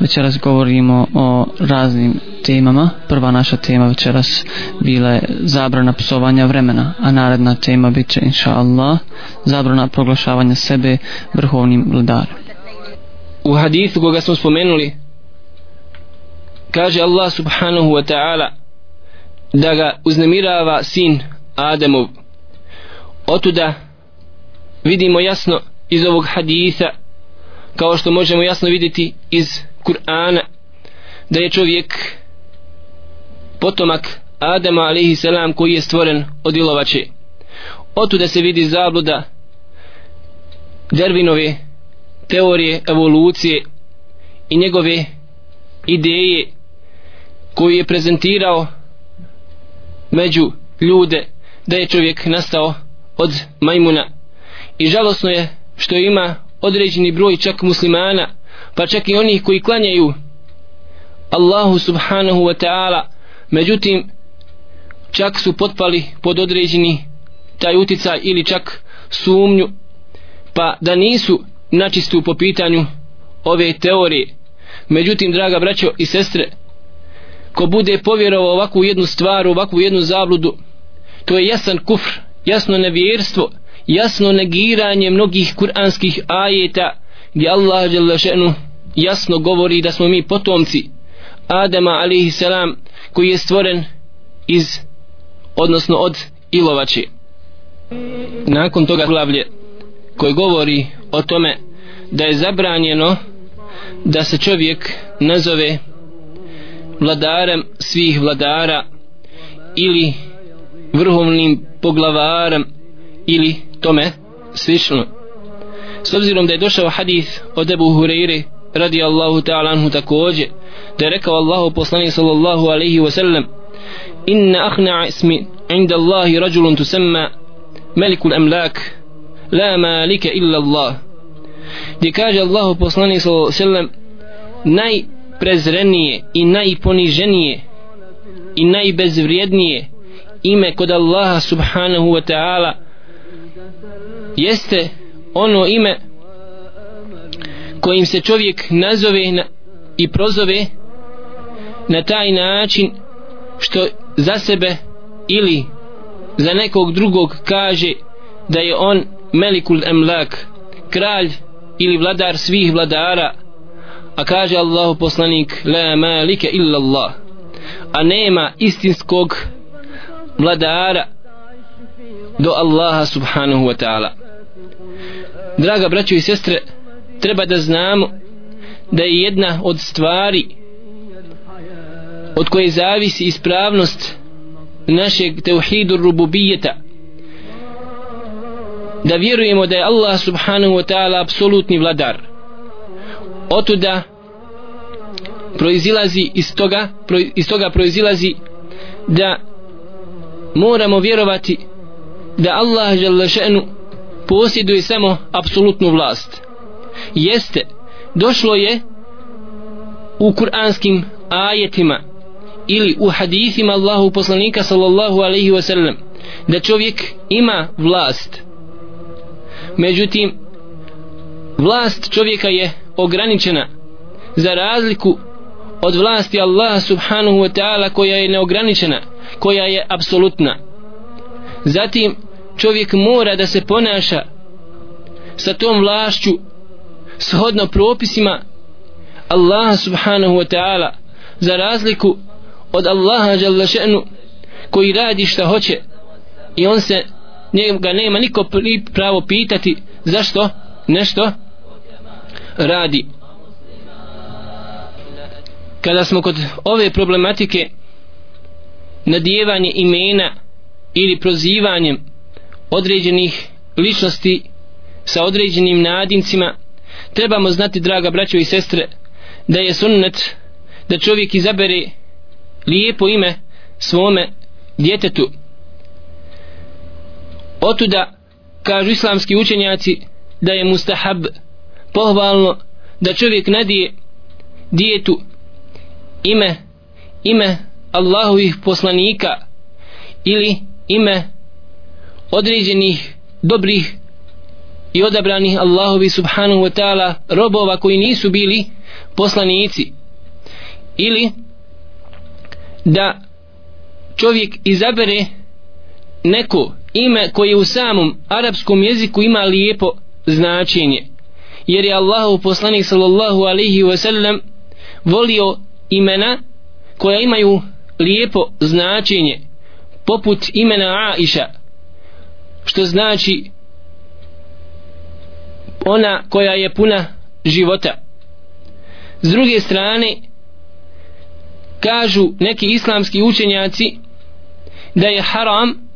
Večeras govorimo o raznim temama. Prva naša tema večeras bila je zabrana psovanja vremena, a naredna tema bit će, inša Allah, zabrana proglašavanja sebe vrhovnim vladarem. U hadithu koga smo spomenuli, kaže Allah subhanahu wa ta'ala da ga uznemirava sin Ademov. Otuda vidimo jasno iz ovog haditha kao što možemo jasno vidjeti iz Kur'ana da je čovjek potomak Adama alaihi selam koji je stvoren od ilovače. Otu da se vidi zabluda Dervinove teorije evolucije i njegove ideje koju je prezentirao među ljude da je čovjek nastao od majmuna. I žalosno je što ima određeni broj čak muslimana pa čak i onih koji klanjaju Allahu subhanahu wa ta'ala. Međutim čak su potpali pod određeni taj uticaj ili čak sumnju pa da nisu načistu po pitanju ove teorije. Međutim draga braćo i sestre ko bude povjerovao ovakvu jednu stvar ovakvu jednu zabludu to je jasan kufr jasno nevjerstvo jasno negiranje mnogih kuranskih ajeta gdje Allah Đelešenu jasno govori da smo mi potomci Adama alaihi salam koji je stvoren iz odnosno od ilovače nakon toga glavlje koji govori o tome da je zabranjeno da se čovjek nazove vladarem svih vladara ili vrhovnim poglavarem ili tome slično s obzirom da je došao hadis od Ebu Hureyre radi Allahu ta'ala anhu također da je rekao Allahu poslanik sallallahu alaihi wa sallam inna ahna ismi inda Allahi rajulun tusemma melikul emlak la malika illa Allah. Gdje kaže Allahu poslanik sallallahu alaihi wa sallam najprezrenije i najponiženije i najbezvrijednije ime kod Allaha subhanahu wa ta'ala jeste ono ime kojim se čovjek nazove i prozove na taj način što za sebe ili za nekog drugog kaže da je on Melikul Emlak kralj ili vladar svih vladara a kaže Allahu poslanik la malike illa Allah a nema istinskog vladara do Allaha subhanahu wa ta'ala draga braćo i sestre treba da znamo da je jedna od stvari od koje zavisi ispravnost našeg teuhidu rububijeta. Da vjerujemo da je Allah subhanahu wa ta'ala apsolutni vladar. Otuda proizilazi iz toga iz toga proizilazi da moramo vjerovati da Allah žele še'nu posjeduje samo apsolutnu vlast. Jeste došlo je u kuranskim ajetima ili u hadithima Allahu poslanika sallallahu alaihi wa sallam da čovjek ima vlast. Međutim vlast čovjeka je ograničena za razliku od vlasti Allaha subhanahu wa ta'ala koja je neograničena koja je apsolutna. Zatim čovjek mora da se ponaša sa tom vlašću shodno propisima Allaha subhanahu wa ta'ala za razliku od Allaha jalla še'nu koji radi šta hoće i on se njega nema niko pravo pitati zašto nešto radi. Kada smo kod ove problematike nadjevanje imena ili prozivanjem određenih ličnosti sa određenim nadimcima trebamo znati draga braćo i sestre da je sunnet da čovjek izabere lijepo ime svome djetetu. Otuda kažu islamski učenjaci da je mustahab pohvalno da čovjek nadije djetu ime ime Allahovih poslanika ili ime određenih dobrih i odabranih Allahovi subhanahu wa ta'ala robova koji nisu bili poslanici. Ili da čovjek izabere neko ime koje u samom arapskom jeziku ima lijepo značenje. Jer je Allahu poslanik sallallahu alaihi wa sallam volio imena koja imaju lijepo značenje poput imena Aisha što znači ona koja je puna života. S druge strane kažu neki islamski učenjaci da je haram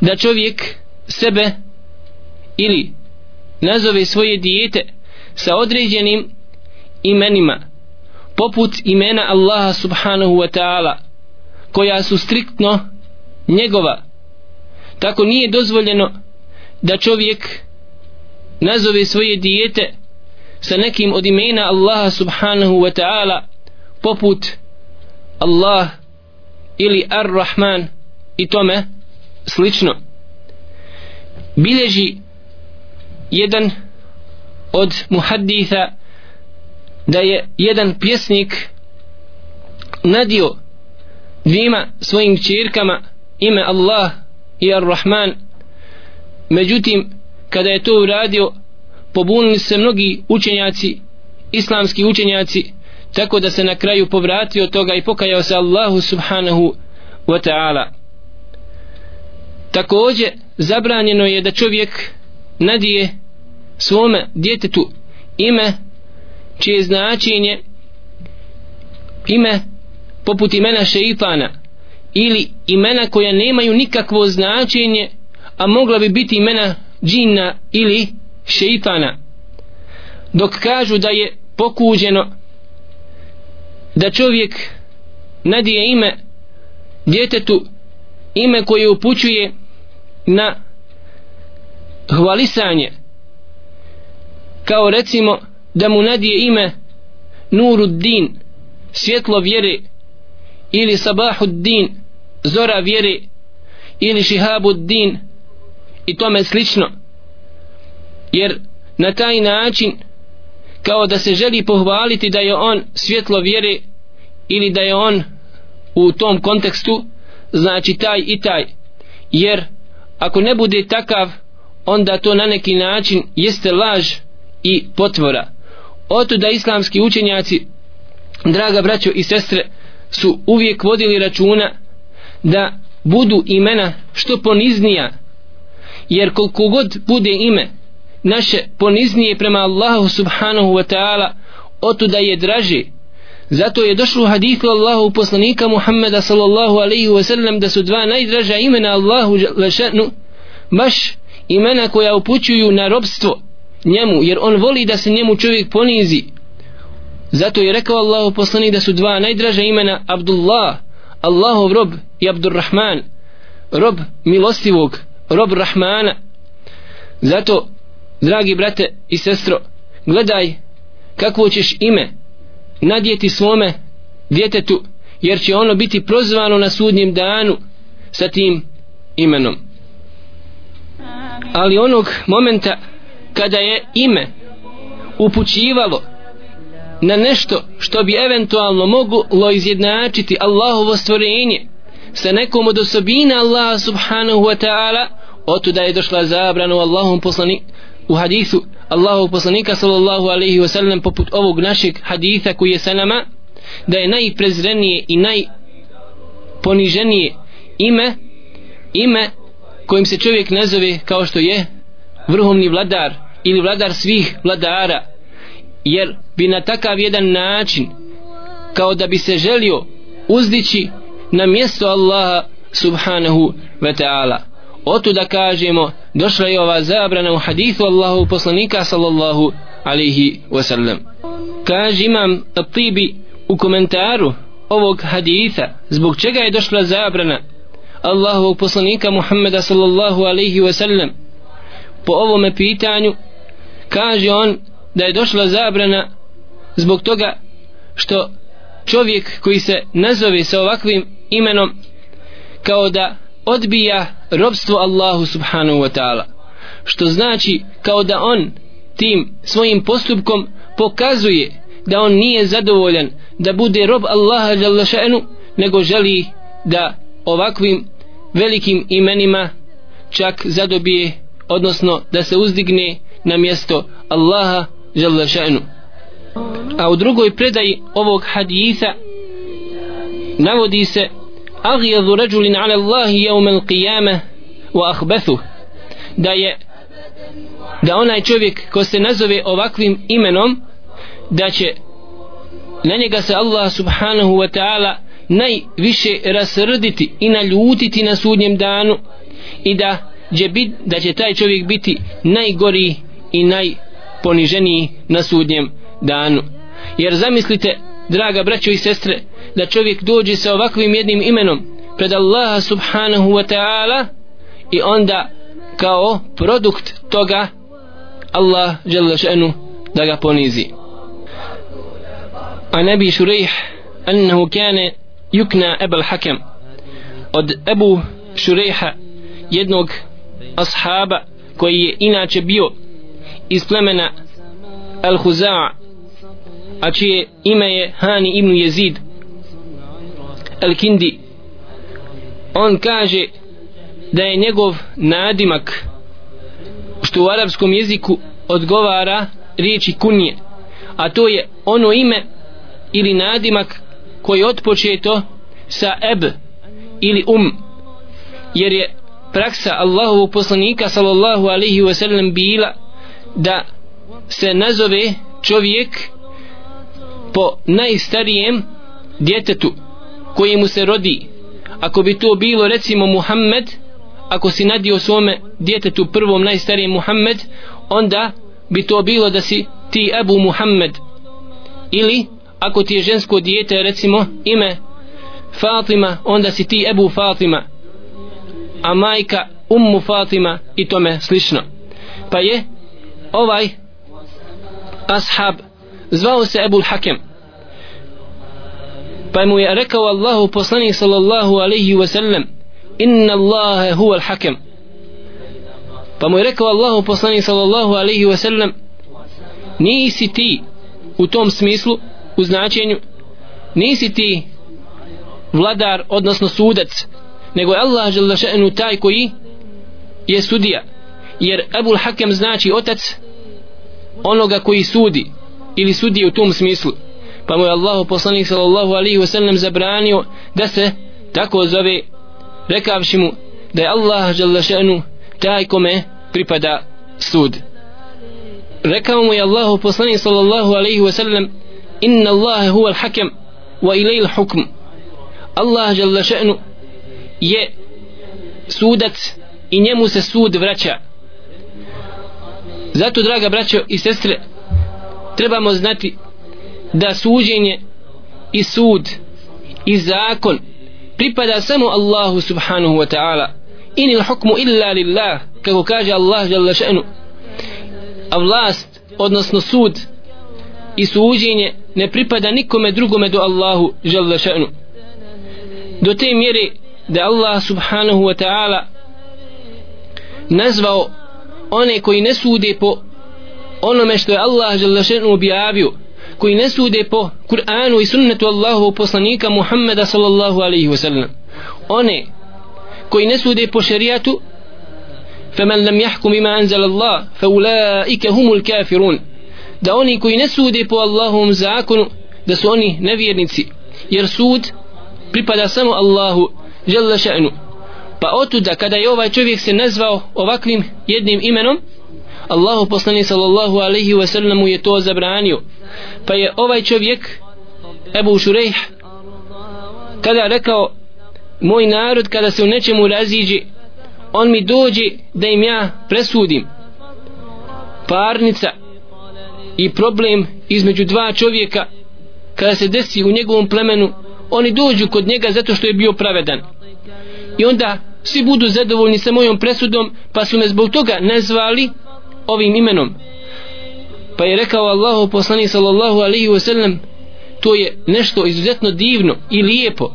da čovjek sebe ili nazove svoje dijete sa određenim imenima poput imena Allaha subhanahu wa ta'ala koja su striktno njegova tako nije dozvoljeno da čovjek nazove svoje dijete sa nekim od imena Allaha subhanahu wa ta'ala poput Allah ili Ar-Rahman i tome slično. Bileži jedan od muhadditha da je jedan pjesnik nadio dvima svojim čirkama ime Allah i Ar-Rahman. Međutim kada je to uradio pobunili se mnogi učenjaci islamski učenjaci tako da se na kraju povratio toga i pokajao se Allahu subhanahu wa ta'ala. Također zabranjeno je da čovjek nadije svome djetetu ime čije značenje ime poput imena šeitana ili imena koja nemaju nikakvo značenje a mogla bi biti imena džinna ili šeitana. Dok kažu da je pokuđeno da čovjek nadije ime djetetu ime koje upućuje na hvalisanje kao recimo da mu nadije ime Nuruddin svjetlo vjere ili Sabahuddin zora vjere ili Šihabuddin i tome slično. Jer na taj način kao da se želi pohvaliti da je on svjetlo vjere ili da je on u tom kontekstu znači taj i taj. Jer ako ne bude takav onda to na neki način jeste laž i potvora. Oto da islamski učenjaci draga braćo i sestre su uvijek vodili računa da budu imena što poniznija. Jer koliko god bude ime naše poniznije prema Allahu subhanahu wa ta'ala oto da je draže. Zato je došlo u hadithu Allahu poslanika Muhammeda sallallahu alaihi wa sallam da su dva najdraža imena Allahu lešanu baš imena koja upućuju na robstvo njemu jer on voli da se njemu čovjek ponizi zato je rekao Allah poslanik da su dva najdraža imena Abdullah Allahov rob i Abdurrahman. Rob milostivog rob Rahmana. Zato dragi brate i sestro gledaj kakvo ćeš ime nadjeti svome djetetu jer će ono biti prozvano na sudnjem danu sa tim imenom. Ali onog momenta kada je ime upućivalo na nešto što bi eventualno moglo izjednačiti Allahovo stvorenje sa nekom od osobina Allaha subhanahu wa ta'ala oto da je došla zabrana u Allahom poslani u hadisu Allahov poslanika sallallahu alaihi wa sallam poput ovog našeg haditha koji je sa nama da je najprezrenije i najponiženije ime ime kojim se čovjek nazove kao što je vrhovni vladar ili vladar svih vladara jer bi na takav jedan način kao da bi se želio uzdići na mjesto Allaha subhanahu wa ta'ala. Oto da kažemo došla je ova zabrana u hadithu Allahu poslanika sallallahu alaihi wasallam. Kaže imam tibi u komentaru ovog haditha zbog čega je došla zabrana Allahovog poslanika Muhammeda sallallahu alaihi wasallam. Po ovome pitanju kaže on da je došla zabrana zbog toga što čovjek koji se nazove sa ovakvim imenom kao da odbija robstvo Allahu subhanahu wa ta'ala. Što znači kao da on tim svojim postupkom pokazuje da on nije zadovoljan da bude rob Allaha šenu, nego želi da ovakvim velikim imenima čak zadobije odnosno da se uzdigne na mjesto Allaha Đalešenu a u drugoj predaji ovog haditha navodi se agijadu rađulin ala Allahi jevmel qiyama wa ahbethu da je da onaj čovjek ko se nazove ovakvim imenom da će na njega se Allah subhanahu wa ta'ala najviše rasrditi i naljutiti na sudnjem danu i da će, bit, da će taj čovjek biti najgori i poniženiji na sudnjem danu. Jer zamislite draga braćo i sestre da čovjek dođe sa ovakvim jednim imenom pred Allaha subhanahu wa ta'ala i onda kao produkt toga Allah žele še'nu da ga ponizi. A nebi šurejh annahu kane yukna ebal hakem od Ebu Šurejha jednog ashaba koji je inače bio iz plemena Al-Huza'a a čije ime je Hani ibn Jezid Al-Kindi. On kaže da je njegov nadimak što u arapskom jeziku odgovara riječi kunje a to je ono ime ili nadimak koji otpočeto sa eb ili um jer je praksa Allahovog poslanika sallallahu alaihi wa sallam bila da se nazove čovjek po najstarijem djetetu koji mu se rodi. Ako bi to bilo recimo Muhammed ako si nadio svome djetetu prvom najstarijem Muhammed onda bi to bilo da si ti Abu Muhammed. Ili ako ti je žensko dijete recimo ime Fatima onda si ti Abu Fatima. A majka Ummu Fatima i tome slično. Pa je ovaj ashab zvao se Ebul Hakem. Pa mu je rekao Allahu poslanik sallallahu alaihi wa sallam inna Allahe huwa al-hakem. Pa mu je rekao Allahu poslanik sallallahu alaihi wa sallam nisi ti u tom smislu u značenju nisi ti vladar odnosno sudac nego je Allah žele še'nu taj koji je sudija jer Ebul Hakem znači otac onoga koji sudi ili sudi u tom smislu. Pa mu je Allah poslanik sallallahu alaihi wa sallam zabranio da se tako zove rekavši mu da je Allah žele taj kome pripada sud. Rekao mu je Allah poslanik sallallahu alaihi wa sallam inna Allah huwa al-hakem wa ilay al-hukm. Allah žele je sudac i njemu se sud vraća zato draga braćo i sestre trebamo znati da suđenje i sud i zakon pripada samo Allahu subhanahu wa ta'ala. In il hukmu illa lillah kako kaže Allah jalla še'nu. A vlast odnosno sud i suđenje ne pripada nikome drugome do Allahu jalla še'nu. Do te mjere da Allah subhanahu wa ta'ala nazvao one koji ne sude po onome što je Allah želešenu objavio koji ne sude po Kur'anu i sunnetu Allahu poslanika Muhammeda sallallahu alaihi wa sallam one koji ne sude po šerijatu فمن لم يحكم بما أنزل الله فأولئك هم الكافرون da oni koji ne sude po Allahovom zakonu da su oni nevjernici jer sud pripada samo Allahu žele še'nu pa otuda kada je ovaj čovjek se nazvao ovakvim jednim imenom Allahu poslani sallallahu alaihi wa sallamu je to zabranio. Pa je ovaj čovjek Ebu Šurejh kada rekao moj narod kada se u nečemu raziđe on mi dođe da im ja presudim. Parnica i problem između dva čovjeka kada se desi u njegovom plemenu oni dođu kod njega zato što je bio pravedan. I onda svi budu zadovoljni sa mojom presudom pa su me zbog toga nazvali ovim imenom. Pa je rekao Allahu poslanik sallallahu alaihi wasallam to je nešto izuzetno divno i lijepo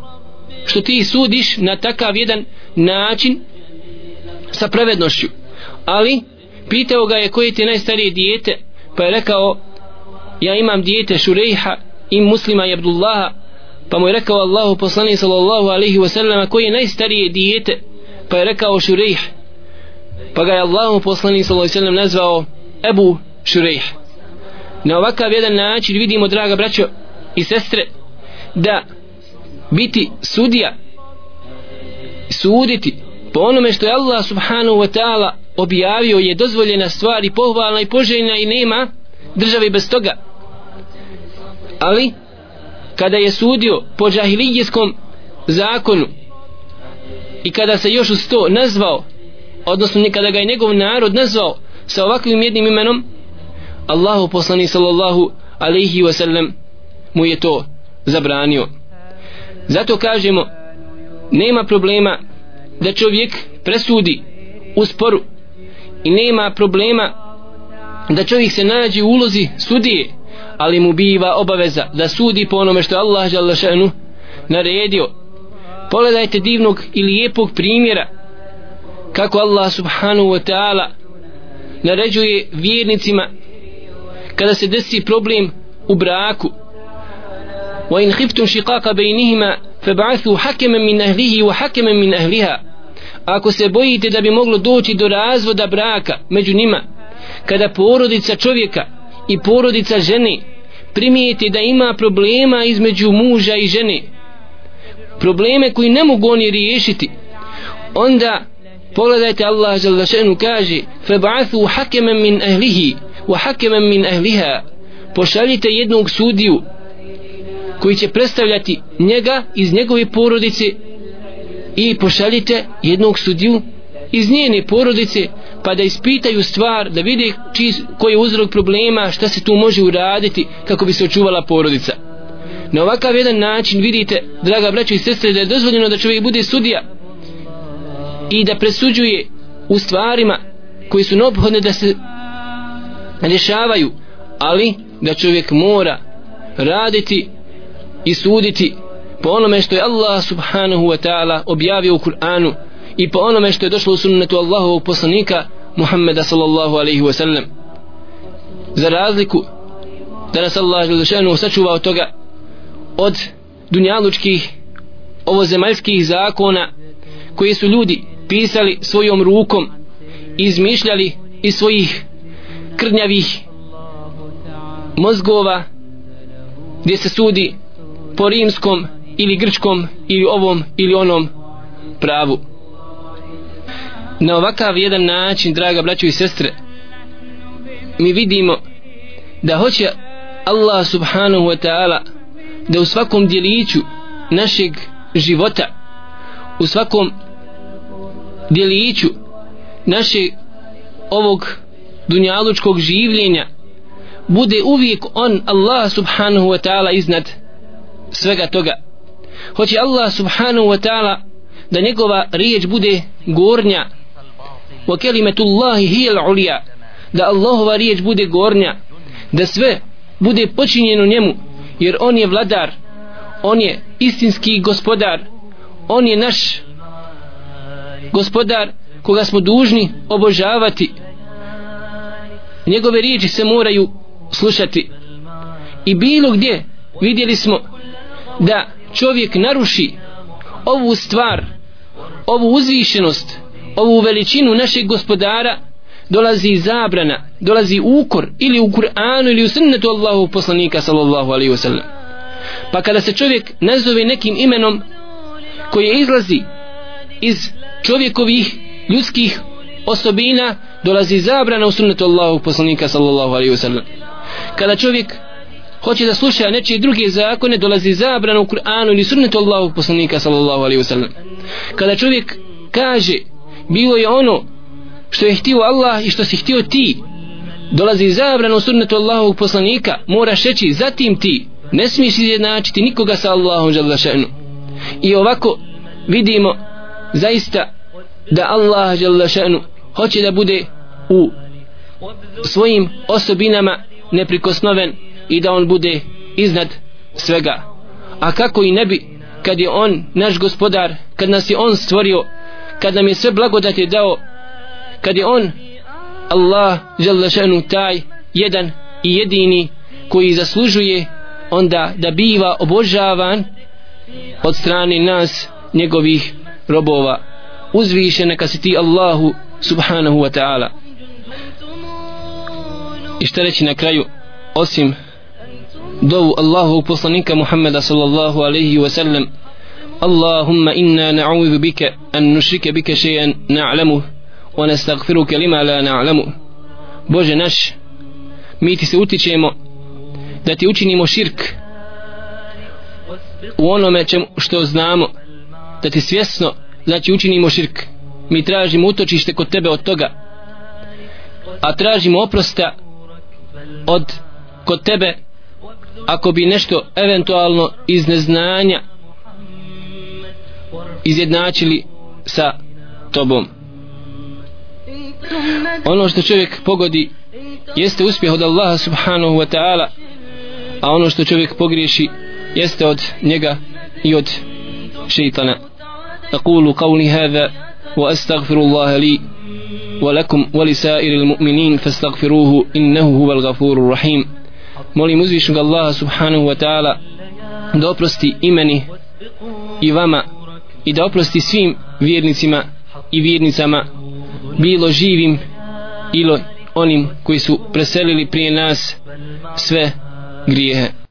što ti sudiš na takav jedan način sa pravednošću. Ali pitao ga je koje ti je najstarije dijete? Pa je rekao ja imam dijete Šurejha i muslima i Abdullaha. Pa mu je rekao Allahu poslanik sallallahu alaihi wasallam koji je najstarije dijete? Pa je rekao Šurejh pa ga je Allahu poslani sallallahu alaihi nazvao Ebu Šurejh na ovakav jedan način vidimo draga braćo i sestre da biti sudija suditi po onome što je Allah subhanahu wa ta'ala objavio je dozvoljena stvar i pohvalna i poželjna i nema države bez toga. Ali kada je sudio po džahilijskom zakonu i kada se još uz to nazvao odnosno kada ga je njegov narod nazvao sa ovakvim jednim imenom Allahu poslani sallallahu alaihi wasallam mu je to zabranio. Zato kažemo nema problema da čovjek presudi u sporu i nema problema da čovjek se nađe u ulozi sudije ali mu biva obaveza da sudi po onome što Allah žalašanu naredio pogledajte divnog i lijepog primjera kako Allah subhanahu wa ta'ala naređuje vjernicima kada se desi problem u braku. Wa in khiftum shiqaqa baynihima fab'athu hakaman min ahlihi wa hakaman min ahliha. Ako se bojite da bi moglo doći do razvoda braka među njima kada porodica čovjeka i porodica žene primijeti da ima problema između muža i žene probleme koji ne mogu oni riješiti. Onda pogledajte Allah Đalešenu kaže fab'athu hakaman min ahlihi wa hakaman min ahliha. Pošaljite jednog sudiju koji će predstavljati njega iz njegove porodice i pošaljite jednog sudiju iz njene porodice pa da ispitaju stvar da vide či, koji je uzrok problema šta se tu može uraditi kako bi se očuvala porodica na ovakav jedan način vidite draga braćo i sestre da je dozvoljeno da čovjek bude sudija i da presuđuje u stvarima koji su neophodne da se rješavaju ali da čovjek mora raditi i suditi po onome što je Allah subhanahu wa ta'ala objavio u Kur'anu i po onome što je došlo u sunnetu Allahovog poslanika Muhammeda sallallahu alaihi wa sallam. Za razliku da nas Allah želešanu sačuva od toga od dunjalučkih ovozemaljskih zakona koji su ljudi pisali svojom rukom izmišljali iz svojih krnjavih mozgova gdje se sudi po rimskom ili grčkom ili ovom ili onom pravu. Na ovakav jedan način draga braćo i sestre mi vidimo da hoće Allah subhanahu wa ta'ala da u svakom djeliću našeg života u svakom djeliću našeg ovog dunjalučkog življenja bude uvijek on Allah subhanahu wa ta'ala iznad svega toga. Hoće Allah subhanahu wa ta'ala da njegova riječ bude gornja. Wa kelimetullahi hiya ulija da Allahova riječ bude gornja. Da sve bude počinjeno njemu jer on je vladar on je istinski gospodar on je naš gospodar koga smo dužni obožavati. Njegove riječi se moraju slušati. I bilo gdje vidjeli smo da čovjek naruši ovu stvar ovu uzvišenost ovu veličinu našeg gospodara dolazi zabrana dolazi ukor ili u Kur'anu ili u sunnetu Allahu poslanika sallallahu alaihi wasallam. Pa kada se čovjek nazove nekim imenom koje izlazi iz čovjekovih ljudskih osobina dolazi zabrana u sunnetu Allahu poslanika sallallahu alaihi wasallam. Kada čovjek hoće da sluša nečije druge zakone dolazi zabrana u Kur'anu ili sunnetu Allahu poslanika sallallahu alaihi wasallam. Kada čovjek kaže bilo je ono što je htio Allah i što si htio ti. Dolazi zabrana u sunnetu Allahovog poslanika moraš reći zatim ti ne smiješ izjednačiti nikoga sa Allahom želešenu i ovako vidimo zaista da Allah želešenu hoće da bude u svojim osobinama neprikosnoven i da on bude iznad svega. A kako i ne bi kad je on naš gospodar kad nas je on stvorio kad nam je sve blagodate dao kad je on Allah želešenu taj jedan i jedini koji zaslužuje onda da biva obožavan od strane nas njegovih robova. Uzvišena neka si ti Allahu subhanahu wa ta'ala. I šta reći na kraju osim dovu Allahu poslanika Muhammeda sallallahu alaihi wa sallam Allahumma inna na'udhu bika an nushrike bika shay'an na'lamuh ونستغفرك لما لا نعلمه Bože naš mi ti se utičemo da ti učinimo širk u onome čemu što znamo da ti svjesno znači učinimo širk mi tražimo utočište kod tebe od toga a tražimo oprosta od kod tebe ako bi nešto eventualno iz neznanja izjednačili sa tobom ono što čovjek pogodi jeste uspjeh od Allaha subhanahu wa ta'ala a ono što čovjek pogriješi jeste od njega i od šeitana أقول قولي هذا وأستغفر الله لي ولكم ولسائر المؤمنين فاستغفروه إنه هو الغفور الرحيم molim uzvišnog Allaha subhanahu wa ta'ala da oprosti imeni i vama i da oprosti svim vjernicima i vjernicama bilo živim ili onim koji su preselili prije nas sve grijehe.